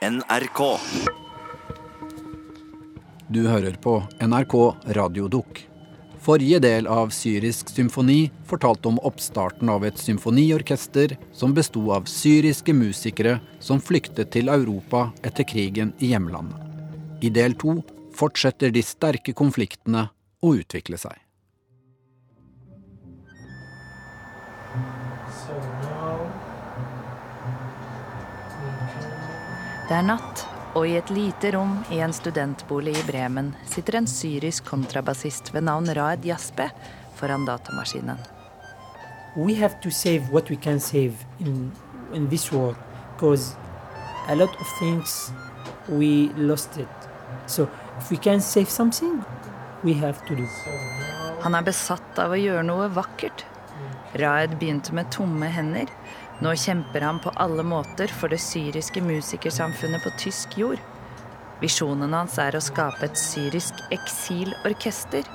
NRK. Du hører på NRK Radiodukk. Forrige del av Syrisk symfoni fortalte om oppstarten av et symfoniorkester som besto av syriske musikere som flyktet til Europa etter krigen i hjemlandet. I del to fortsetter de sterke konfliktene å utvikle seg. Det er natt, og i et lite rom i en studentbolig i Bremen sitter en syrisk kontrabassist ved navn Raed Jaspe foran datamaskinen. we have to save what we can save in in this war because a lot of things we lost it so if we can save something we have to do Han er besatt av å gjøre noe vakkert. Raed begynte med tomme hender. Nå kjemper han på alle måter for det syriske musikersamfunnet på tysk jord. Visjonen hans er å skape et syrisk eksilorkester.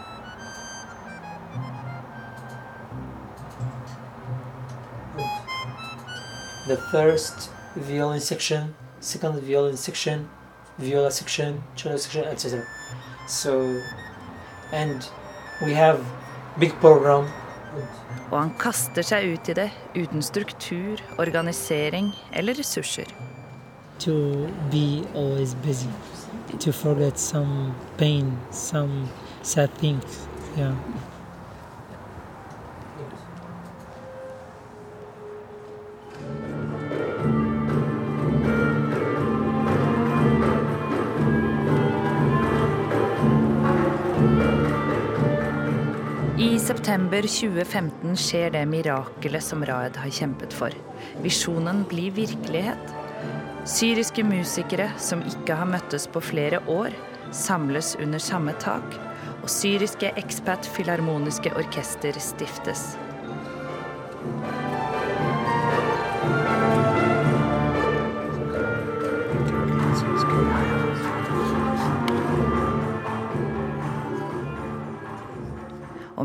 the first violin section second violin section viola section cello section etc so and we have big program Og han kaster seg ut i det uten struktur, organisering eller ressurser. to be always busy to forget some pain some sad things yeah 2015 skjer det mirakelet som Raed har kjempet for. Visjonen blir virkelighet. Syriske musikere som ikke har møttes på flere år, samles under samme tak, og syriske Expat Filharmoniske Orkester stiftes.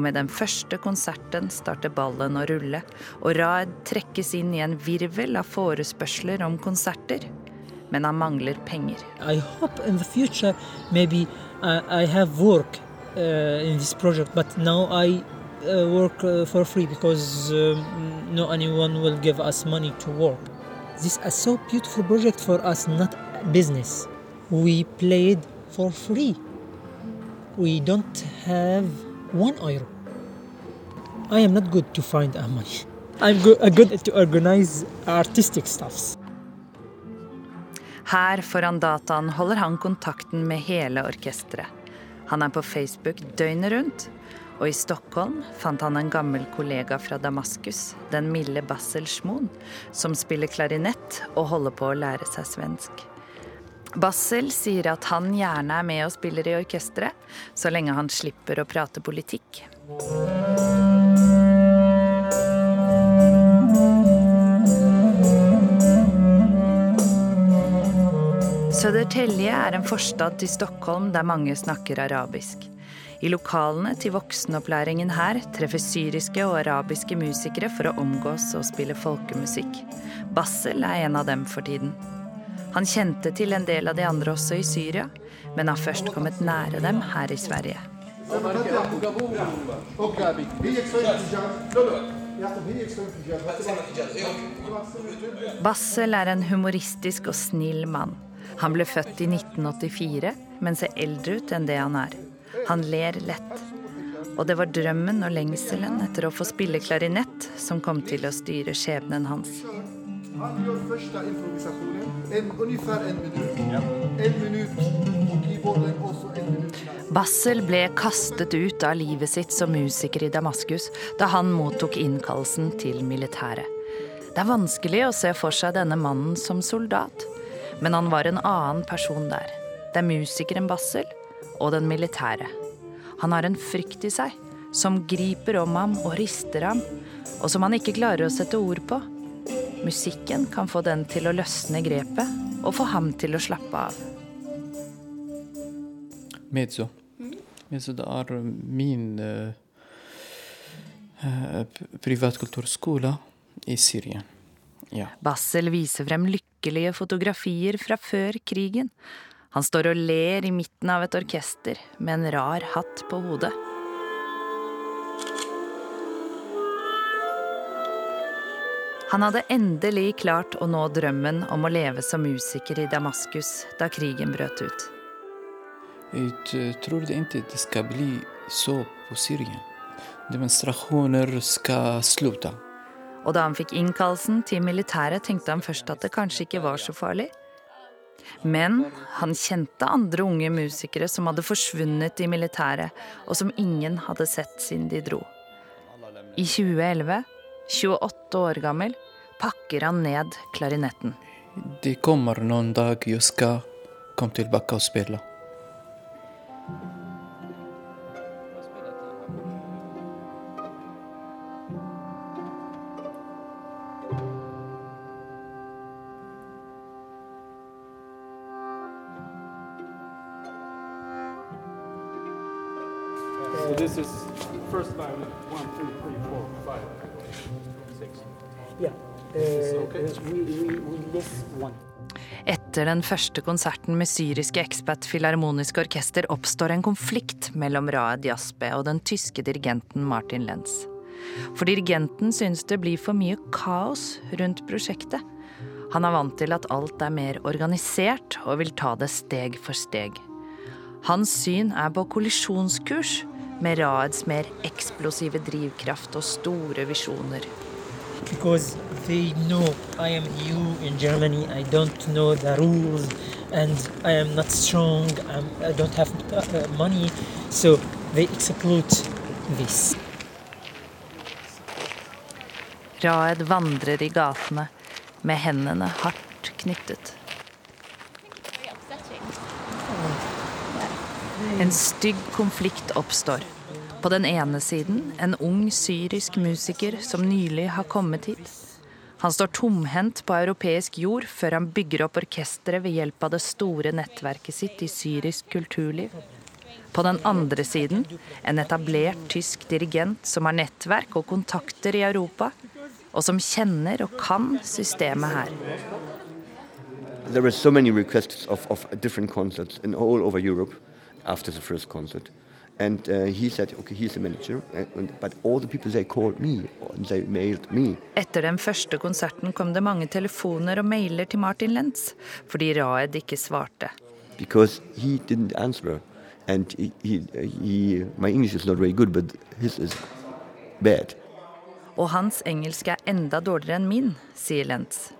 Og med den første konserten starter ballen å rulle, og Raed trekkes inn i en virvel av forespørsler om konserter. Men han mangler penger. I hope future maybe I, I have work uh, in this project, but now I uh, work uh, for free because um, no anyone will give us money to work. This is so beautiful project for us, not business. We played for free. We don't have one euro. I am not good to find money. I'm good, uh, good to organize artistic stuffs. Her foran dataen holder han kontakten med hele orkesteret. Han er på Facebook døgnet rundt. Og i Stockholm fant han en gammel kollega fra Damaskus, den milde Bassel Schmoen, som spiller klarinett og holder på å lære seg svensk. Bassel sier at han gjerne er med og spiller i orkesteret, så lenge han slipper å prate politikk. Södertälje er en forstad til Stockholm der mange snakker arabisk. I lokalene til voksenopplæringen her treffer syriske og arabiske musikere for å omgås og spille folkemusikk. Bassel er en av dem for tiden. Han kjente til en del av de andre også i Syria, men har først kommet nære dem her i Sverige. Bassel er en humoristisk og snill mann. Han ble født i 1984, men ser eldre ut enn det han er. Han ler lett. Og det var drømmen og lengselen etter å få spille klarinett som kom til å styre skjebnen hans. Han gjør første improvisasjonen. En, ungefär en og så en minutt. Bassel ble kastet ut av livet sitt som musiker i Damaskus da han mottok innkallelsen til militæret. Det er vanskelig å se for seg denne mannen som soldat, men han var en annen person der. Det er musikeren Bassel og den militære. Han har en frykt i seg som griper om ham og rister ham, og som han ikke klarer å sette ord på. Musikken kan få den til å løsne grepet og få ham til å slappe av. Mezzo. Mezzo det er min uh, privatkulturskole i Syria. Ja. Bassel viser frem lykkelige fotografier fra før krigen. Han står og ler i midten av et orkester med en rar hatt på hodet. Han hadde endelig klart å nå drømmen om å leve som musiker i Damaskus da krigen brøt ut. Jeg tror trodde ikke det skal bli så på Syrien. Demonstrasjoner skal slutte. Og da han fikk innkallelsen til militæret, tenkte han først at det kanskje ikke var så farlig. Men han kjente andre unge musikere som hadde forsvunnet i militæret, og som ingen hadde sett siden de dro. I 2011, 28 år gammel, pakker han ned klarinetten. Det kommer noen dag jeg skal komme tilbake og spille. Etter den første konserten med syriske Expat Filharmoniske Orkester oppstår en konflikt mellom Raed Jaspe og den tyske dirigenten Martin Lenz. For dirigenten synes det blir for mye kaos rundt prosjektet. Han er vant til at alt er mer organisert, og vil ta det steg for steg. Hans syn er på kollisjonskurs med Raeds mer eksplosive drivkraft og store visjoner. because they no I am new in Germany. I don't know the rules, and I am not strong. I'm, I don't have uh, money, so they exploit this. Raed vandrer i gatene med hendene hardt knyttet. En stygg konflikt oppstår. På den ene siden en ung syrisk musiker som nylig har kommet hit. Han står tomhendt på europeisk jord før han bygger opp orkesteret ved hjelp av det store nettverket sitt i syrisk kulturliv. På den andre siden en etablert tysk dirigent som har nettverk og kontakter i Europa, og som kjenner og kan systemet her. There were so many requests of, of different concerts in all over Europe after the first concert. And uh, he said, okay, he's the manager. And, but all the people, they called me, and they mailed me. Etter den første konserten kom det mange telefoner og mailer til Martin Lentz, fordi Raed ikke svarte. because he didn't answer. And he, he, he, my English is not very good, but his is bad. Og hans engelsk er enda dårligere enn min, sier Lentz.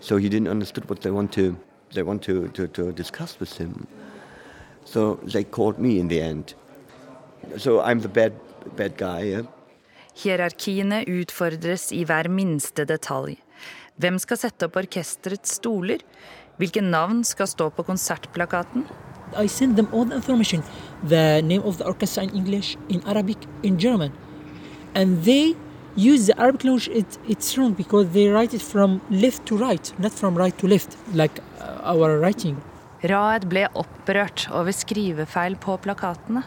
So he didn't understand what they want to, they want to, to, to discuss with him. So they called me in the end. So I'm the bad, bad guy. Yeah? Hierarkiene utfordres i hver minste detalj. Hvem skal sette opp orkesterets stoler? Hvilke navn skal stå på konsertplakaten? I send them all the information, the name of the orchestra in English, in Arabic, in German, and they use the Arabic language. It, it's wrong because they write it from left to right, not from right to left, like uh, our writing. Raed ble opprørt over skrivefeil på plakatene.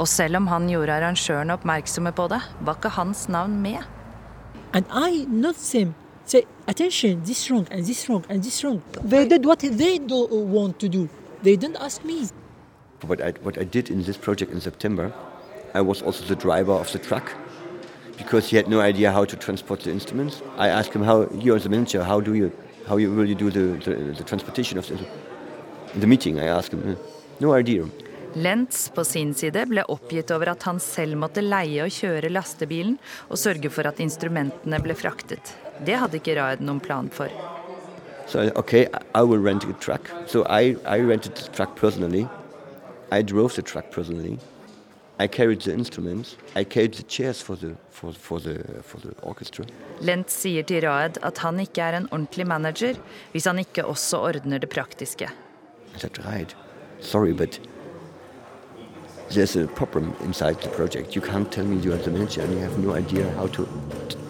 Og selv om han gjorde arrangørene oppmerksomme på det, var ikke hans navn med. And I not them say attention, this wrong and this wrong and this wrong. They did what they do want to do. They didn't ask me. What I, what I did in this project in September, I was also the driver of the truck because he had no idea how to transport the instruments. I asked him how you as the manager, how do you, how you, will you do the, the, the transportation of the, in the meeting? I asked him, "Uh, no idea. Lentz på sin side ble oppgitt over at han selv måtte leie og kjøre lastebilen og sørge for at instrumentene ble fraktet. Det hadde ikke Raed noen plan for. So okay, I- I will rent a truck. So I, I rented the truck personally. I drove the truck personally. I carried the instruments. I carried the chairs for the for, for the for the orchestra. Lentz sier til Raed at han ikke er en ordentlig manager hvis han ikke også ordner det praktiske. I said, right, sorry, but there's a problem inside the project. You can't tell me you're the manager and you have no idea how to,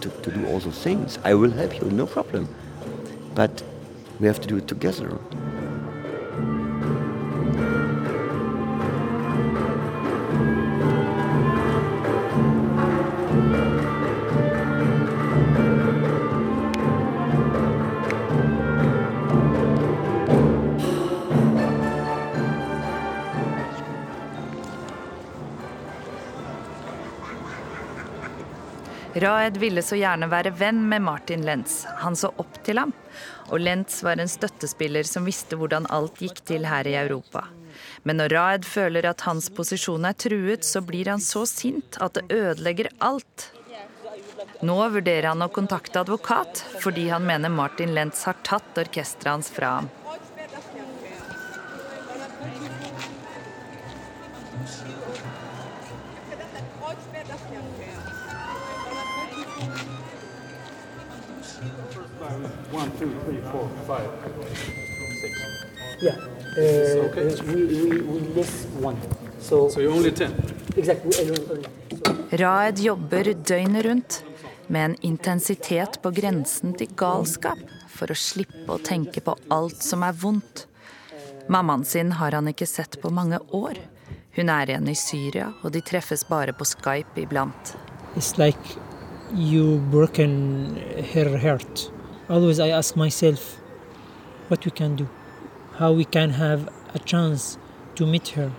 to, to do all those things. I will help you, no problem. But we have to do it together. Raed ville så gjerne være venn med Martin Lentz. Han så opp til ham. Og Lentz var en støttespiller som visste hvordan alt gikk til her i Europa. Men når Raed føler at hans posisjon er truet, så blir han så sint at det ødelegger alt. Nå vurderer han å kontakte advokat, fordi han mener Martin Lentz har tatt orkesteret hans fra ham. Two, three, four, five, six. Yeah, uh, okay? uh, we, we, we miss one. So, So you're only ten. exactly, Raed jobber døgnet rundt med en intensitet på grensen til galskap for å slippe å tenke på alt som er vondt. Mammaen sin har han ikke sett på mange år. Hun er igjen i Syria, og de treffes bare på Skype iblant. It's like you broken her heart. Always I ask myself what we can do, how we can have a chance to meet her.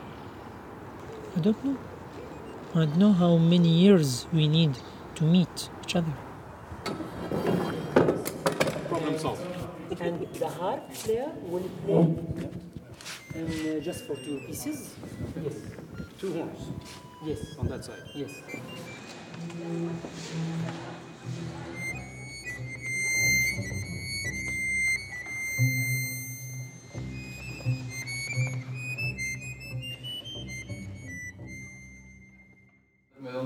I don't know. I don't know how many years we need to meet each other. Problem solved. and the harp player will play and, uh, just for two pieces. Yes, Two horns yes, on that side. yes.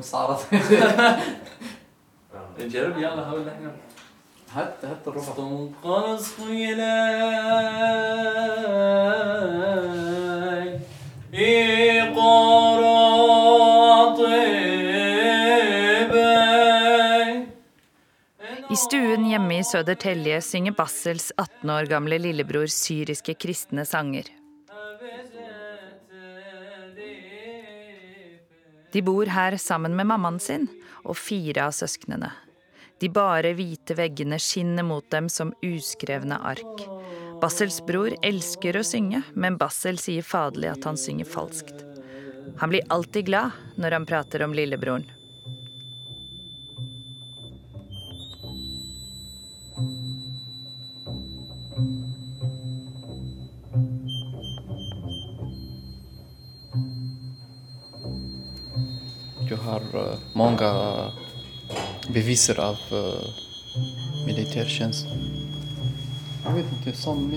صارت نجرب يلا هقول احنا حتى حتى ربط خلص خيلاي I stuen hjemme i Södertälje synger Bassels 18 år gamle lillebror syriske kristne sanger. De bor her sammen med mammaen sin og fire av søsknene. De bare hvite veggene skinner mot dem som uskrevne ark. Bassels bror elsker å synge, men Bassel sier faderlig at han synger falskt. Han blir alltid glad når han prater om lillebroren. Har mange många beviser av eh, militärtjänst. Jag vet ikke, sånn.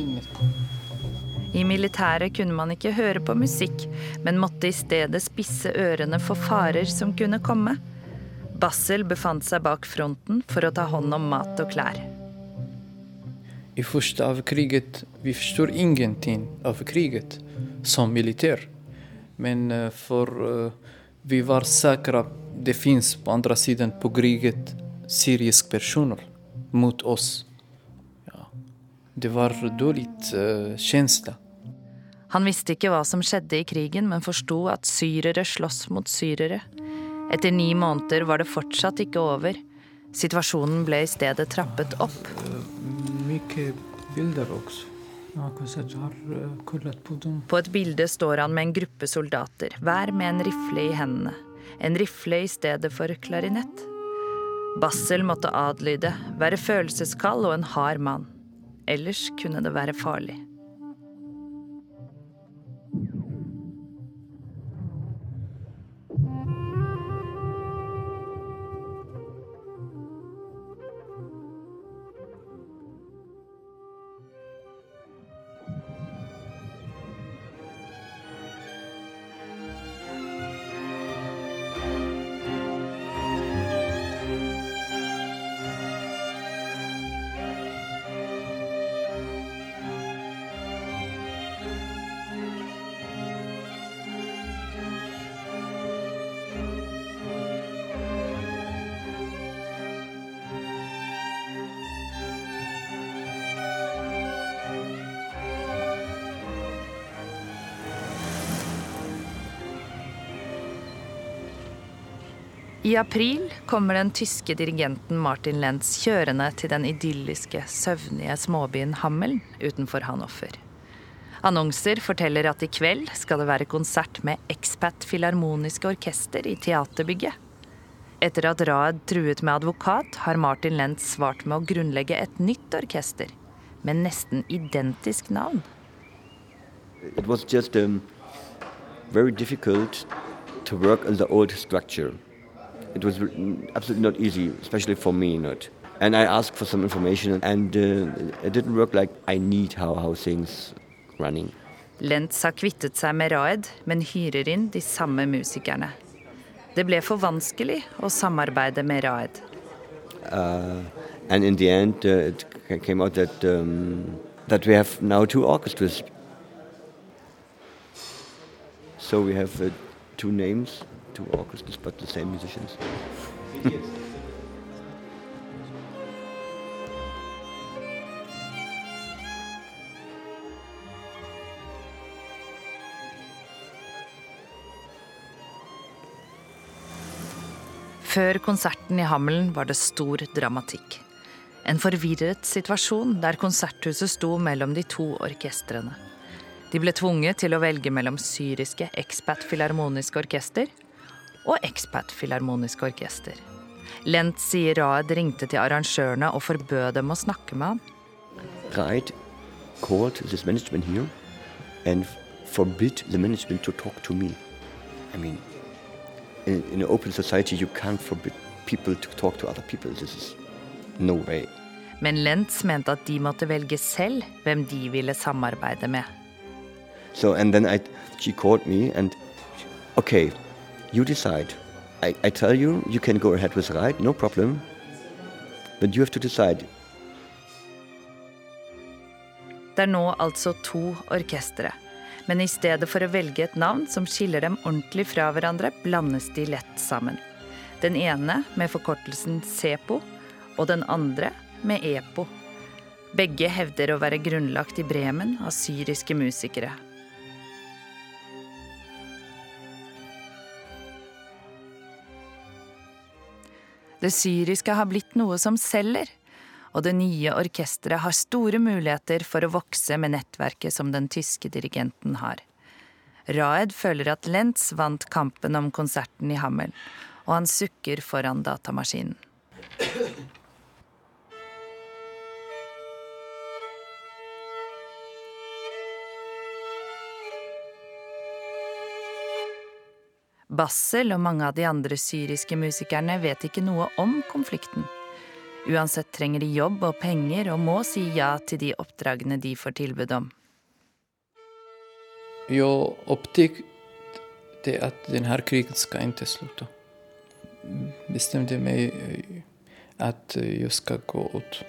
I militæret kunne man ikke høre på musikk, men måtte i stedet spisse ørene for farer som kunne komme. Bassel befant seg bak fronten for å ta hånd om mat og klær. I første av kriget, vi forstår ingenting av kriget som militær. Men for för eh, vi var säkra, det finns på andra sidan på kriget syrisk personer mot oss. Ja. Det var dårlig uh, känsla. Han visste ikke hva som skjedde i krigen, men forsto at syrere slåss mot syrere. Etter ni måneder var det fortsatt ikke over. Situasjonen ble i stedet trappet opp. Mycket bilder också. På et bilde står han med en gruppe soldater, hver med en rifle i hendene. En rifle i stedet for klarinett. Bassel måtte adlyde, være følelseskald og en hard mann. Ellers kunne det være farlig. I april kommer den tyske dirigenten Martin Lentz kjørende til den idylliske, søvnige småbyen Hammeln utenfor Hanoffer. Annonser forteller at i kveld skal det være konsert med Expat Filharmoniske Orkester i teaterbygget. Etter at Raed truet med advokat, har Martin Lentz svart med å grunnlegge et nytt orkester. Med nesten identisk navn. It was just um, very difficult to work on the old structure. It was absolutely not easy, especially for me, not. And I asked for some information, and uh, it didn't work like I need how, how things running. Lentz har kvittet seg med Raed, men hyrer inn de samme musikerne. Det ble for vanskelig å samarbeide med Raed. Uh, and in the end, uh, it ca- came out that um, that we have now two orchestras. So we have uh, two names, two orchestras, but the same musicians. Før konserten i Hammelen var det stor dramatikk. En forvirret situasjon der konserthuset sto mellom de to orkestrene. De ble tvunget til å velge mellom syriske Expat Filharmoniske Orkester og Expat Filharmoniske Orkester. Lent sier Raed ringte til arrangørene og forbød dem å snakke med ham. Raed called this management here and forbid the management to talk to me. I mean, in, in an open society, you can't forbid people to talk to other people. This is no way. Men Lentz mente at de måtte velge selv hvem de ville samarbeide med. So, and then I, she called me and, okay, you decide. I, I tell you, you can go ahead with the ride, no problem. But you have to decide. Det er nå altså to orkestre. Men i stedet for å velge et navn som skiller dem ordentlig fra hverandre, blandes de lett sammen. Den ene med forkortelsen SEPO, og den andre med EPO. Begge hevder å være grunnlagt i Bremen av syriske musikere. Det syriske har blitt noe som selger, og det nye orkesteret har store muligheter for å vokse med nettverket som den tyske dirigenten har. Raed føler at Lentz vant kampen om konserten i Hammel, og han sukker foran datamaskinen. Bassel og mange av de andre syriske musikerne vet ikke noe om konflikten. Uansett trenger de jobb og penger og må si ja til de oppdragene de får tilbud om. Jeg upptäckte det at denne kriget skal ikke slutte. Bestemte meg at jeg skal gå ut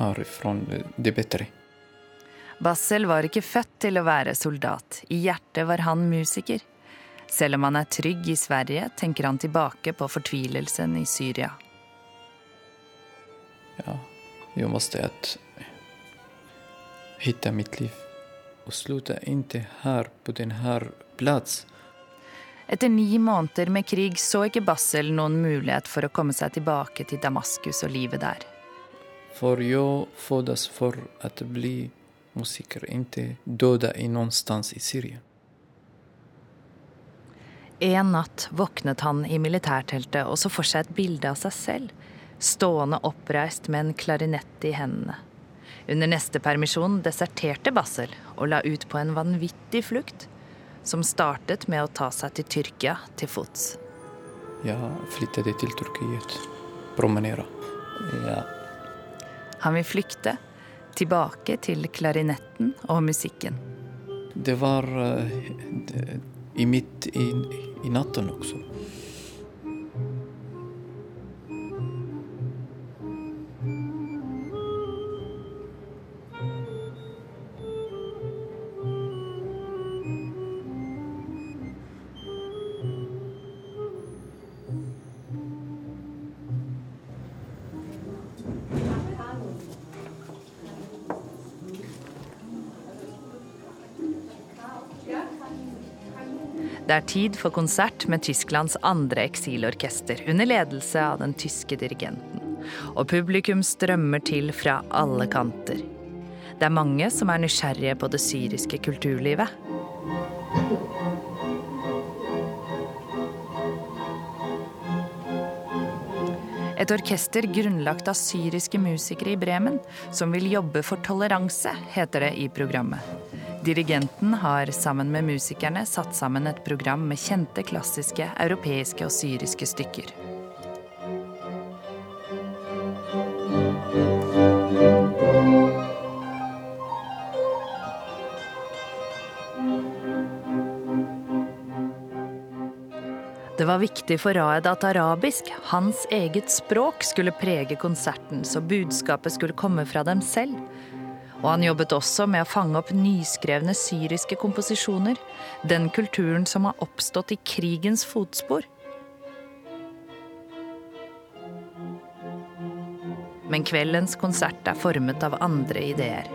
eh, Det bedre. Bassel var ikke født til å være soldat. I hjertet var han musiker. Selv om han er trygg i Sverige, tenker han tilbake på fortvilelsen i Syria. Ja, jeg måtte att hitta mitt liv og slutte ikke her på denne plass. Etter ni måneder med krig så ikke Bassel noen mulighet for å komme seg tilbake til Damaskus og livet der. For jeg föddes for å bli musiker, ikke døde i sted i Syrien. En natt våknet han i militærteltet og så for seg et bilde av seg selv, stående oppreist med en klarinett i hendene. Under neste permisjon deserterte Basel og la ut på en vanvittig flukt, som startet med å ta seg til Tyrkia til fots. Ja, flyttet til Tyrkiet. Promenere. Ja, Han vil flykte, tilbake til klarinetten og musikken. det var uh, i mitt i, いなったのくそ Det er tid for konsert med Tysklands andre eksilorkester under ledelse av den tyske dirigenten. Og publikum strømmer til fra alle kanter. Det er mange som er nysgjerrige på det syriske kulturlivet. Et orkester grunnlagt av syriske musikere i Bremen, som vil jobbe for toleranse, heter det i programmet. Dirigenten har sammen med musikerne satt sammen et program med kjente klassiske europeiske og syriske stykker. Det var viktig for Raed at arabisk, hans eget språk, skulle prege konserten, så budskapet skulle komme fra dem selv. Og han jobbet også med å fange opp nyskrevne syriske komposisjoner. Den kulturen som har oppstått i krigens fotspor. Men kveldens konsert er formet av andre ideer.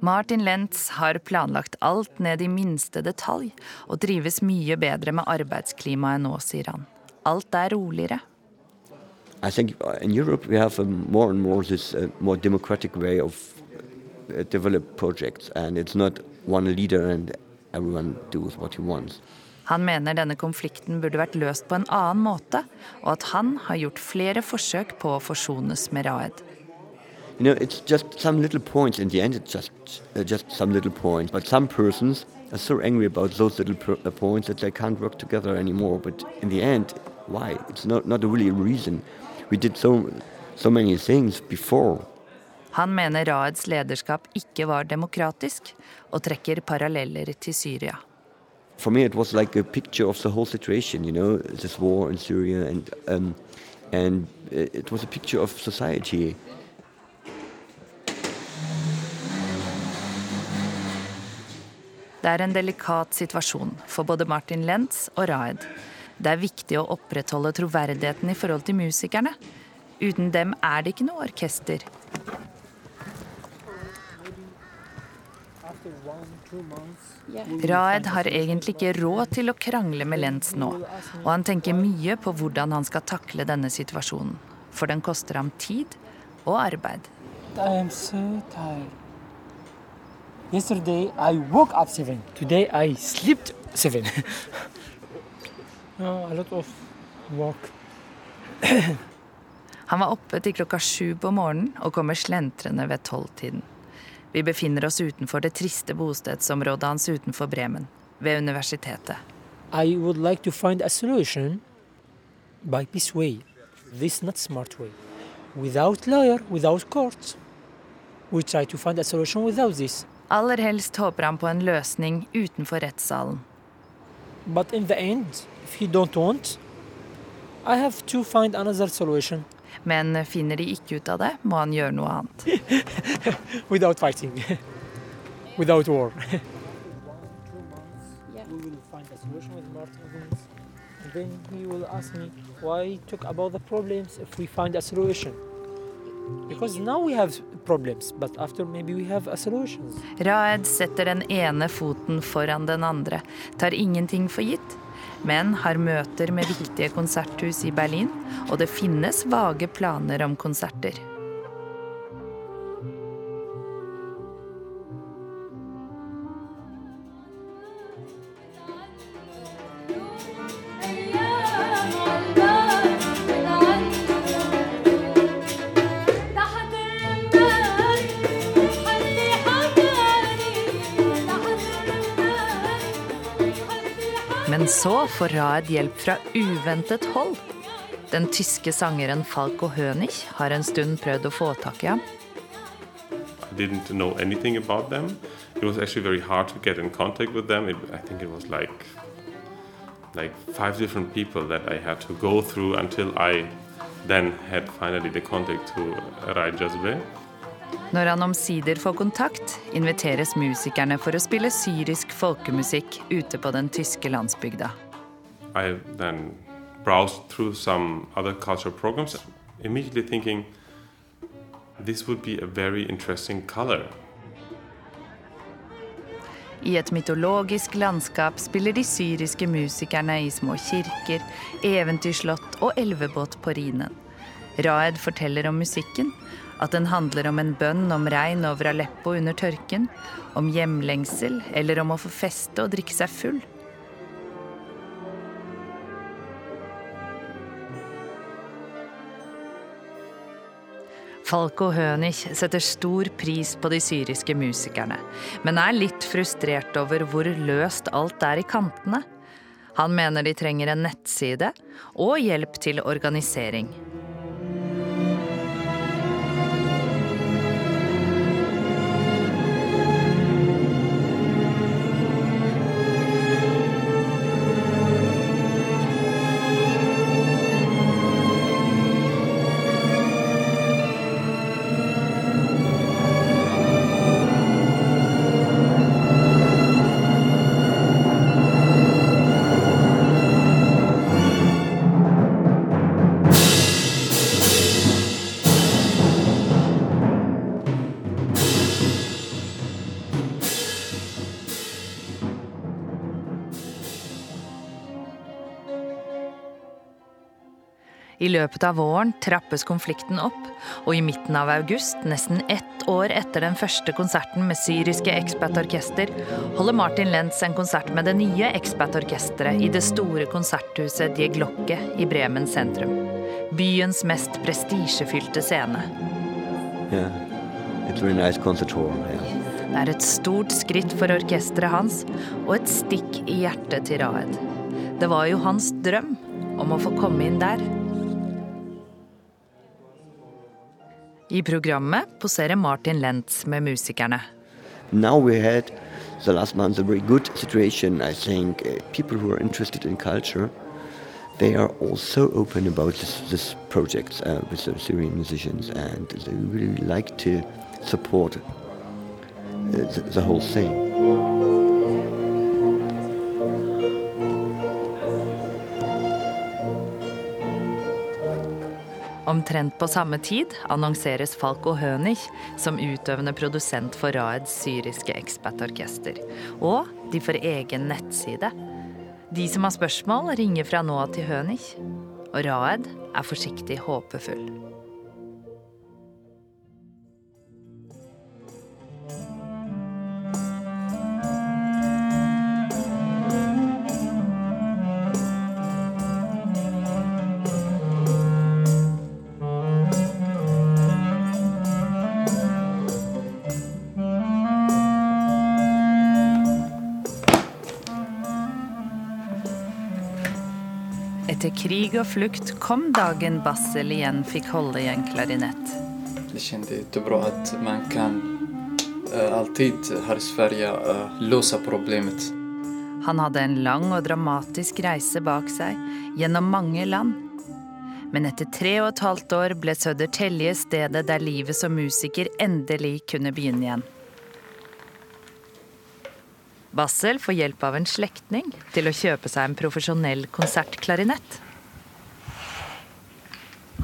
Martin Lentz har planlagt alt ned i minste detalj, og drives mye bedre med arbeidsklimaet nå, sier han. Alt er roligere. I think in Europe we have a more and more this uh, more democratic way of uh, develop projects, and it's not one leader and everyone does what he wants. Han mener denne konflikten burde vært løst på en annen måte, og at han har gjort flere forsøk på å forsones med Raed. You know, it's just some little points. In the end, it's just uh, just some little points. But some persons are so angry about those little uh, points that they can't work together anymore. But in the end, why? It's not not really a reason. We did so so many things before. Han mener Raeds lederskap ikke var demokratisk, og trekker paralleller til Syria. For me, it was like a picture of the whole situation. You know, this war in Syria, and um, and uh, it was a picture of society. Det er en delikat situasjon for både Martin Lentz og Raed. Det er viktig å opprettholde troverdigheten i forhold til musikerne. Uten dem er det ikke noe orkester. Raed har egentlig ikke råd til å krangle med Lentz nå, og han tenker mye på hvordan han skal takle denne situasjonen. For den koster ham tid og arbeid. I am so tired. Yesterday I woke up seven. Today I slept seven. uh, a lot of work. Han var oppe til klokka sju på morgenen og kommer slentrende ved tolvtiden. Vi befinner oss utenfor det triste bostedsområdet hans utenfor Bremen, ved universitetet. I would like to find a solution by peace way. This not smart way. Without lawyer, without court. We try to find a solution without this. Aller helst håper han på en løsning utenfor rettssalen. But in the end, if he don't want, I have to find another solution Men finner de ikke ut av det, må han gjøre noe annet. without fighting, without war. we will find a solution with Martin Vince. And then he will ask me why talk about the problems if we find a solution. Raed setter den ene foten foran den andre, tar ingenting for gitt, men har møter med viktige konserthus i Berlin, og det finnes vage planer om konserter. Får Raed hjelp fra uventet hold. Den tyske sangeren Falco Hönig har en stund prøvd å få tak i ham. Didn't know anything about them. It was actually very hard to get in contact with them. It, I think it was like like five different people that I had to go through until I then had finally the contact to Rai Jazbe. Når han omsider får kontakt, inviteres musikerne for å spille syrisk folkemusikk ute på den tyske landsbygda. I then browsed through some other cultural programs, immediately thinking this would be a very interesting color. I et mytologisk landskap spiller de syriske musikerne i små kirker, eventyrslott og elvebåt på Rinen. Raed forteller om musikken, at den handler om en bønn om regn over Aleppo under tørken, om hjemlengsel eller om å få feste og drikke seg full. Falko Hønich setter stor pris på de syriske musikerne, men er litt frustrert over hvor løst alt er i kantene. Han mener de trenger en nettside og hjelp til organisering. Løpet av våren trappes konflikten opp, og i midten av august, nesten ett år etter den første konserten med syriske Expat-orkester, holder Martin Lentz en konsert med det nye Expat-orkesteret i det store konserthuset Die Glocke i Bremen sentrum. Byens mest prestisjefylte scene. Yeah, it's nice concert hall. Yeah. Det er et stort skritt for orkesteret hans, og et stikk i hjertet til Raed. Det var jo hans drøm om å få komme inn der. I programmet poserer Martin Lentz med musikerne. Now we had the last month a very good situation. I think uh, people who are interested in culture, they are also open about this, this project uh, with the Syrian musicians, and they really like to support uh, the, the whole thing. Omtrent på samme tid annonseres Falco Hønig som utøvende produsent for Raeds syriske Expat-orkester. Og de får egen nettside. De som har spørsmål, ringer fra nå av til Hønig. Og Raed er forsiktig håpefull. Etter krig og flukt kom dagen Bassel igjen fikk holde i en klarinett. Jag kände bra at man kan uh, alltid her i Sverige uh, løse problemet. Han hadde en lang og dramatisk reise bak seg, gjennom mange land. Men etter tre og et halvt år ble Södertälje stedet der livet som musiker endelig kunne begynne igjen. Bassel får hjelp av en slektning til å kjøpe seg en profesjonell konsertklarinett.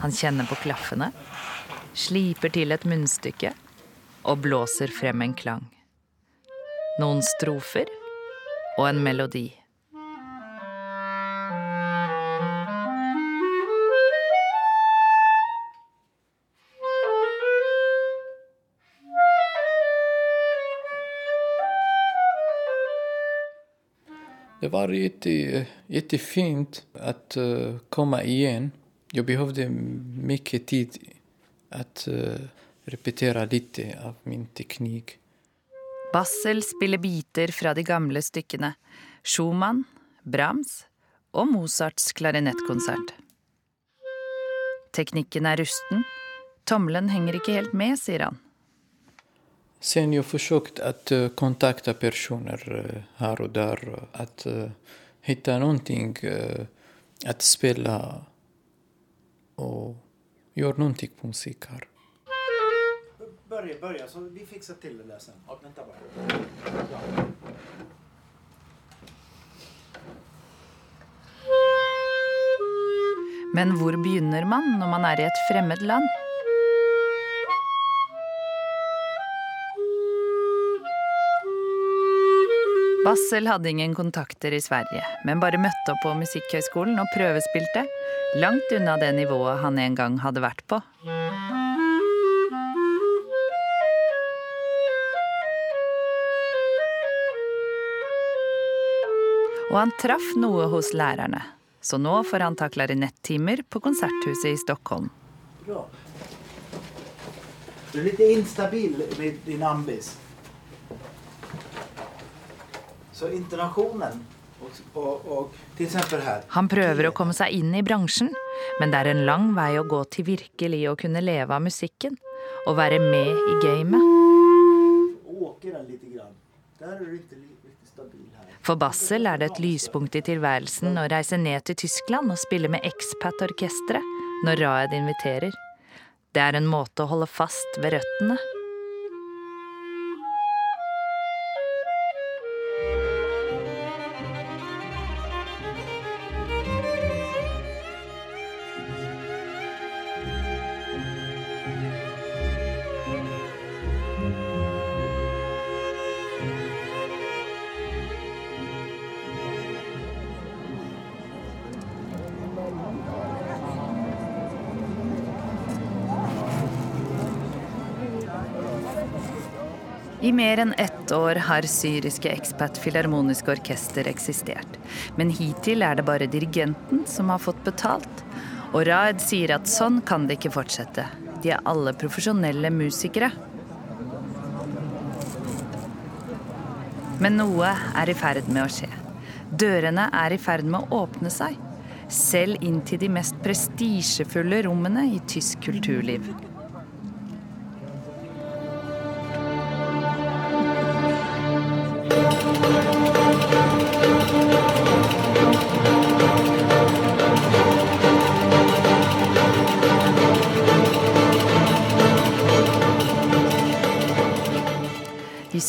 Han kjenner på klaffene, sliper til et munnstykke og blåser frem en klang. Noen strofer og en melodi. Det var kjempefint jättefint uh, komme igjen. Jeg behøvde mye tid att uh, repetere litt av min teknikk. Bassel spiller biter fra de gamle stykkene. Schumann, Brahms og Mozarts klarinettkonsert. Teknikken er rusten. Tommelen henger ikke helt med, sier han. Sen jag försökt att eh, kontakta personer eh, här och där. Att eh, hitta någonting att spela och göra någonting på musik här. Börja, börja, så vi fixar till det där sen. Vänta bara. Men hvor begynner man når man er i et fremmed land? Bassel hadde ingen kontakter i Sverige, men bare møtte opp på Musikkhøgskolen og prøvespilte, langt unna det nivået han en gang hadde vært på. Og han traff noe hos lærerne, så nå får han ta klarinettimer på Konserthuset i Stockholm. Bra. Du er litt instabil med din ambis. Så här. Han prøver å komme seg inn i bransjen, men det er en lang vei å gå til virkelig å kunne leve av musikken. Og være med i gamet. For Bassel er det et lyspunkt i tilværelsen å reise ned til Tyskland og spille med Expat-orkesteret når Raed inviterer. Det er en måte å holde fast ved røttene. I mer enn ett år har syriske Expat Filharmoniske Orkester eksistert. Men hittil er det bare dirigenten som har fått betalt. Og Raed sier at sånn kan det ikke fortsette. De er alle profesjonelle musikere. Men noe er i ferd med å skje. Dørene er i ferd med å åpne seg. Selv inn til de mest prestisjefulle rommene i tysk kulturliv.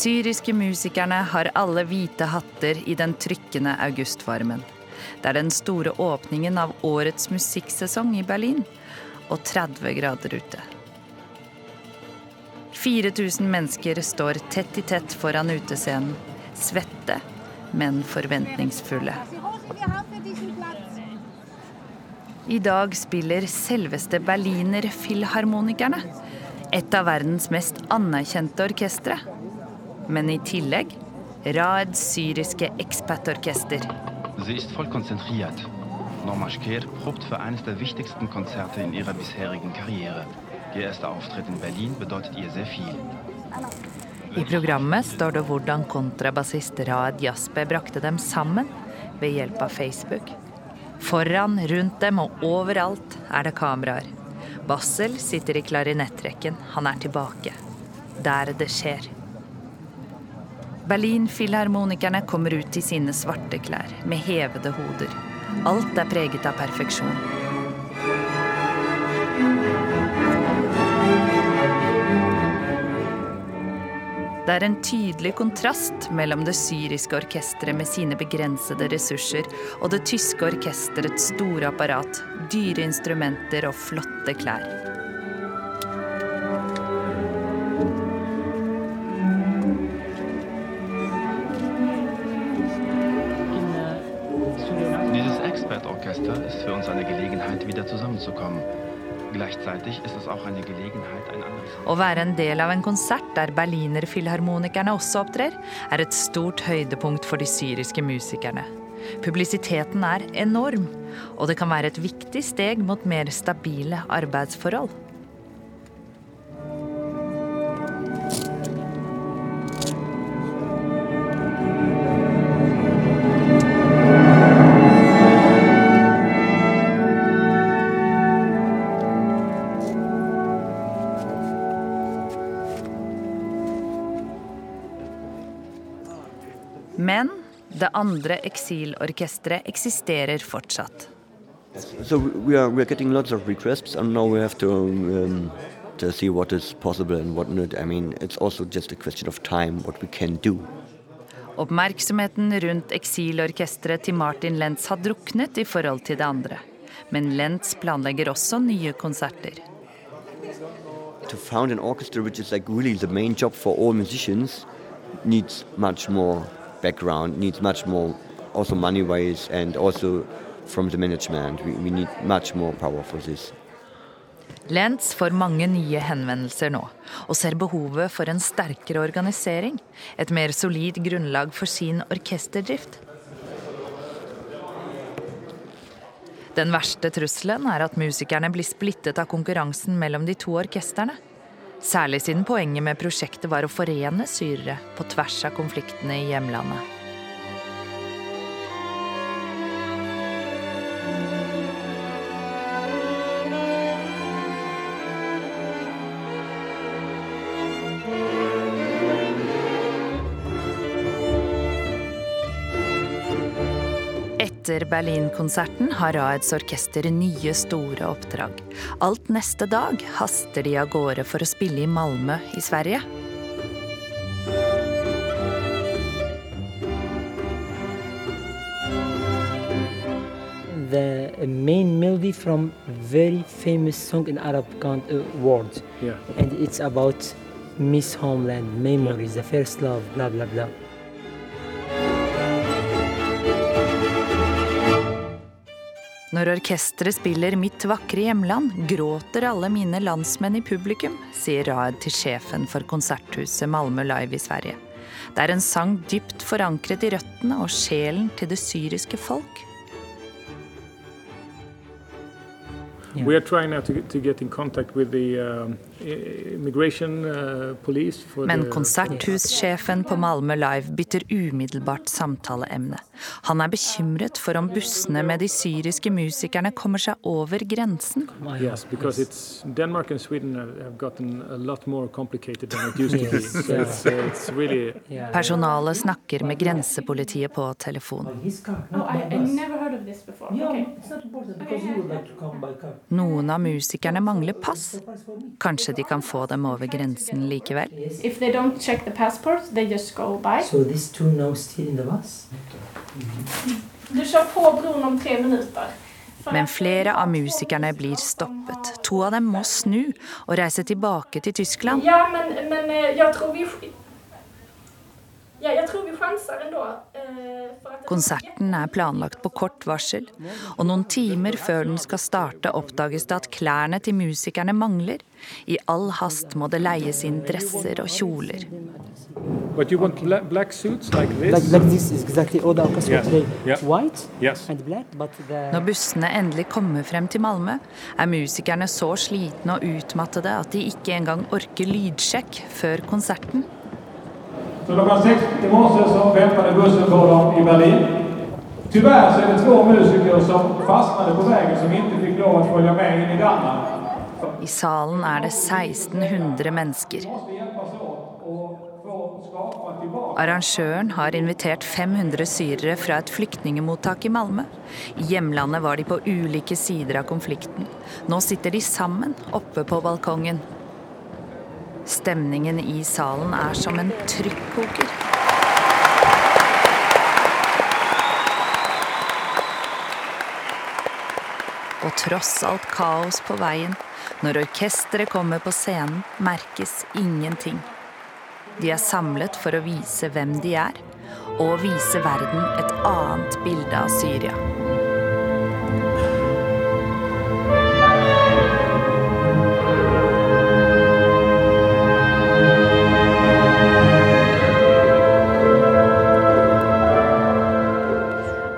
Syriske musikerne har alle hvite hatter i den trykkende augustvarmen. Det er den store åpningen av årets musikksesong i Berlin, og 30 grader ute. 4000 mennesker står tett i tett foran utescenen, svette, men forventningsfulle. I dag spiller selveste Berliner Filharmonikerne, et av verdens mest anerkjente orkestre. Men i tillegg Raeds syriske ekspertorkester. Sie ist voll konzentriert. Norma Schker probt für eines der wichtigsten Konzerte in ihrer bisherigen Karriere. Ihr erster Auftritt in Berlin bedeutet ihr sehr viel. I programmet står det hvordan kontrabassist Raed Jasper brakte dem sammen ved hjelp av Facebook. Foran, rundt dem og overalt er det kameraer. Bassel sitter i klarinettrekken. Han er tilbake. Der det skjer. Berlin-filharmonikerne kommer ut i sine svarte klær med hevede hoder. Alt er preget av perfeksjon. Det er en tydelig kontrast mellom det syriske orkesteret med sine begrensede ressurser og det tyske orkesterets store apparat, dyre instrumenter og flotte klær. Zusammenzukommen. Gleichzeitig ist es auch eine Gelegenheit, ein anderes Å være en del av en konsert der berlinerfilharmonikerne også opptrer, er et stort høydepunkt for de syriske musikerne. Publisiteten er enorm, og det kan være et viktig steg mot mer stabile arbeidsforhold. Det andre eksilorkesteret eksisterer fortsatt. So we are we are getting lots of requests, and now we have to um, to see what is possible and what not. I mean, it's also just a question of time what we can do. Oppmerksomheten rundt eksilorkesteret til Martin Lentz har druknet i forhold til det andre. Men Lentz planlegger også nye konserter. To found an orchestra, which is like really the main job for all musicians, needs much more background needs much more, also money wise, and also from the management. We, we need much more power for this. Lentz får mange nye henvendelser nå, og ser behovet for en sterkere organisering. Et mer solid grunnlag for sin orkesterdrift. Den verste trusselen er at musikerne blir splittet av konkurransen mellom de to orkestrene. Særlig siden poenget med prosjektet var å forene syrere på tvers av konfliktene i hjemlandet. Etter Berlin-konserten har Raeds orkester nye, store oppdrag. Alt neste dag haster de av gårde for å spille i Malmö i Sverige. The main melody from very famous song in Arab uh, world, Yeah. and it's about Miss Homeland, memories, the first love, blah blah blah. Når orkesteret spiller Mitt vakre hjemland, gråter alle mine landsmenn i publikum, sier Raed til sjefen for konserthuset Malmö Live i Sverige. Det er en sang dypt forankret i røttene og sjelen til det syriske folk. We are trying now to, to get for Men konserthussjefen på Malmö Live bytter umiddelbart samtaleemne. Han er bekymret for om bussene med de syriske musikerne kommer seg over grensen. Yes, Denmark and Sweden have, have gotten a lot more complicated than it used to be. So it's, it's really Personalet snakker med grensepolitiet på telefon. Oh, not I, by I bus. never heard of this before. Yeah, Okay. it's not important because you would like to come by car. Noen av musikerne mangler pass. Kanskje de kan få dem over grensen likevel. If they don't check the passports, they just go by. So these two now still in the bus. Du kör på bron om tre minuter. Men flere av musikerne blir stoppet. To av dem må snu og reise tilbake til Tyskland. Ja, men, men jeg tror vi... Ja, jag tror vi chansar ändå. eh, Konserten er planlagt på kort varsel, og noen timer før den skal starte, oppdages det at klærne til musikerne mangler. I all hast må det leies inn dresser og kjoler. But you want black suits like this? Like, like this is exactly all the orchestra Yeah, today. yeah. White Yes. and black, but the Når bussene endelig kommer frem til Malmö, er musikerne så slitne og utmattede at de ikke engang orker lydsjekk før konserten. Så klockan sex i morse så väntade bussen på dem i Berlin. Tyvärr så är det två musiker som fastnade på vägen som inte fick lov att följa med in i Danmark. I salen er det 1600 mennesker. Arrangøren har invitert 500 syrere fra et flyktningemottak i Malmö. I hjemlandet var de på ulike sider av konflikten. Nå sitter de sammen oppe på balkongen. Stemningen i salen er som en trykkoker. Og tross alt kaos på veien, når orkesteret kommer på scenen, merkes ingenting. De er samlet for å vise hvem de er, og vise verden et annet bilde av Syria.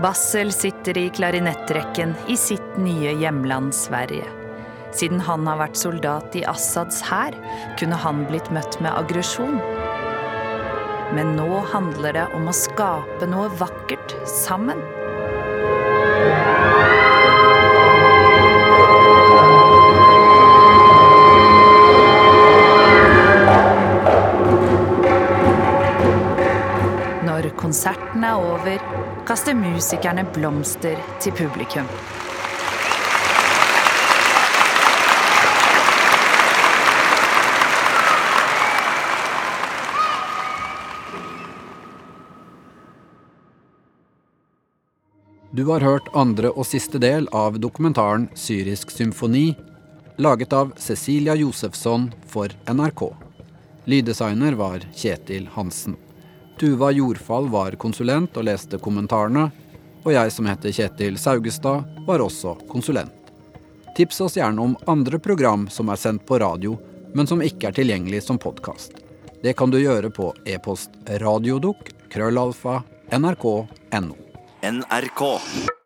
Bassel sitter i klarinettrekken i sitt nye hjemland Sverige. Siden han har vært soldat i Assads hær, kunne han blitt møtt med aggresjon. Men nå handler det om å skape noe vakkert sammen. Konserten er over, kaster musikerne blomster til publikum. Du har hørt andre og siste del av dokumentaren 'Syrisk symfoni', laget av Cecilia Josefsson for NRK. Lyddesigner var Kjetil Hansen. Tuva Jordfall var konsulent og leste kommentarene. Og jeg som heter Kjetil Saugestad, var også konsulent. Tips oss gjerne om andre program som er sendt på radio, men som ikke er tilgjengelig som podkast. Det kan du gjøre på e-post radiodukk krøllalfa nrk.no. NRK.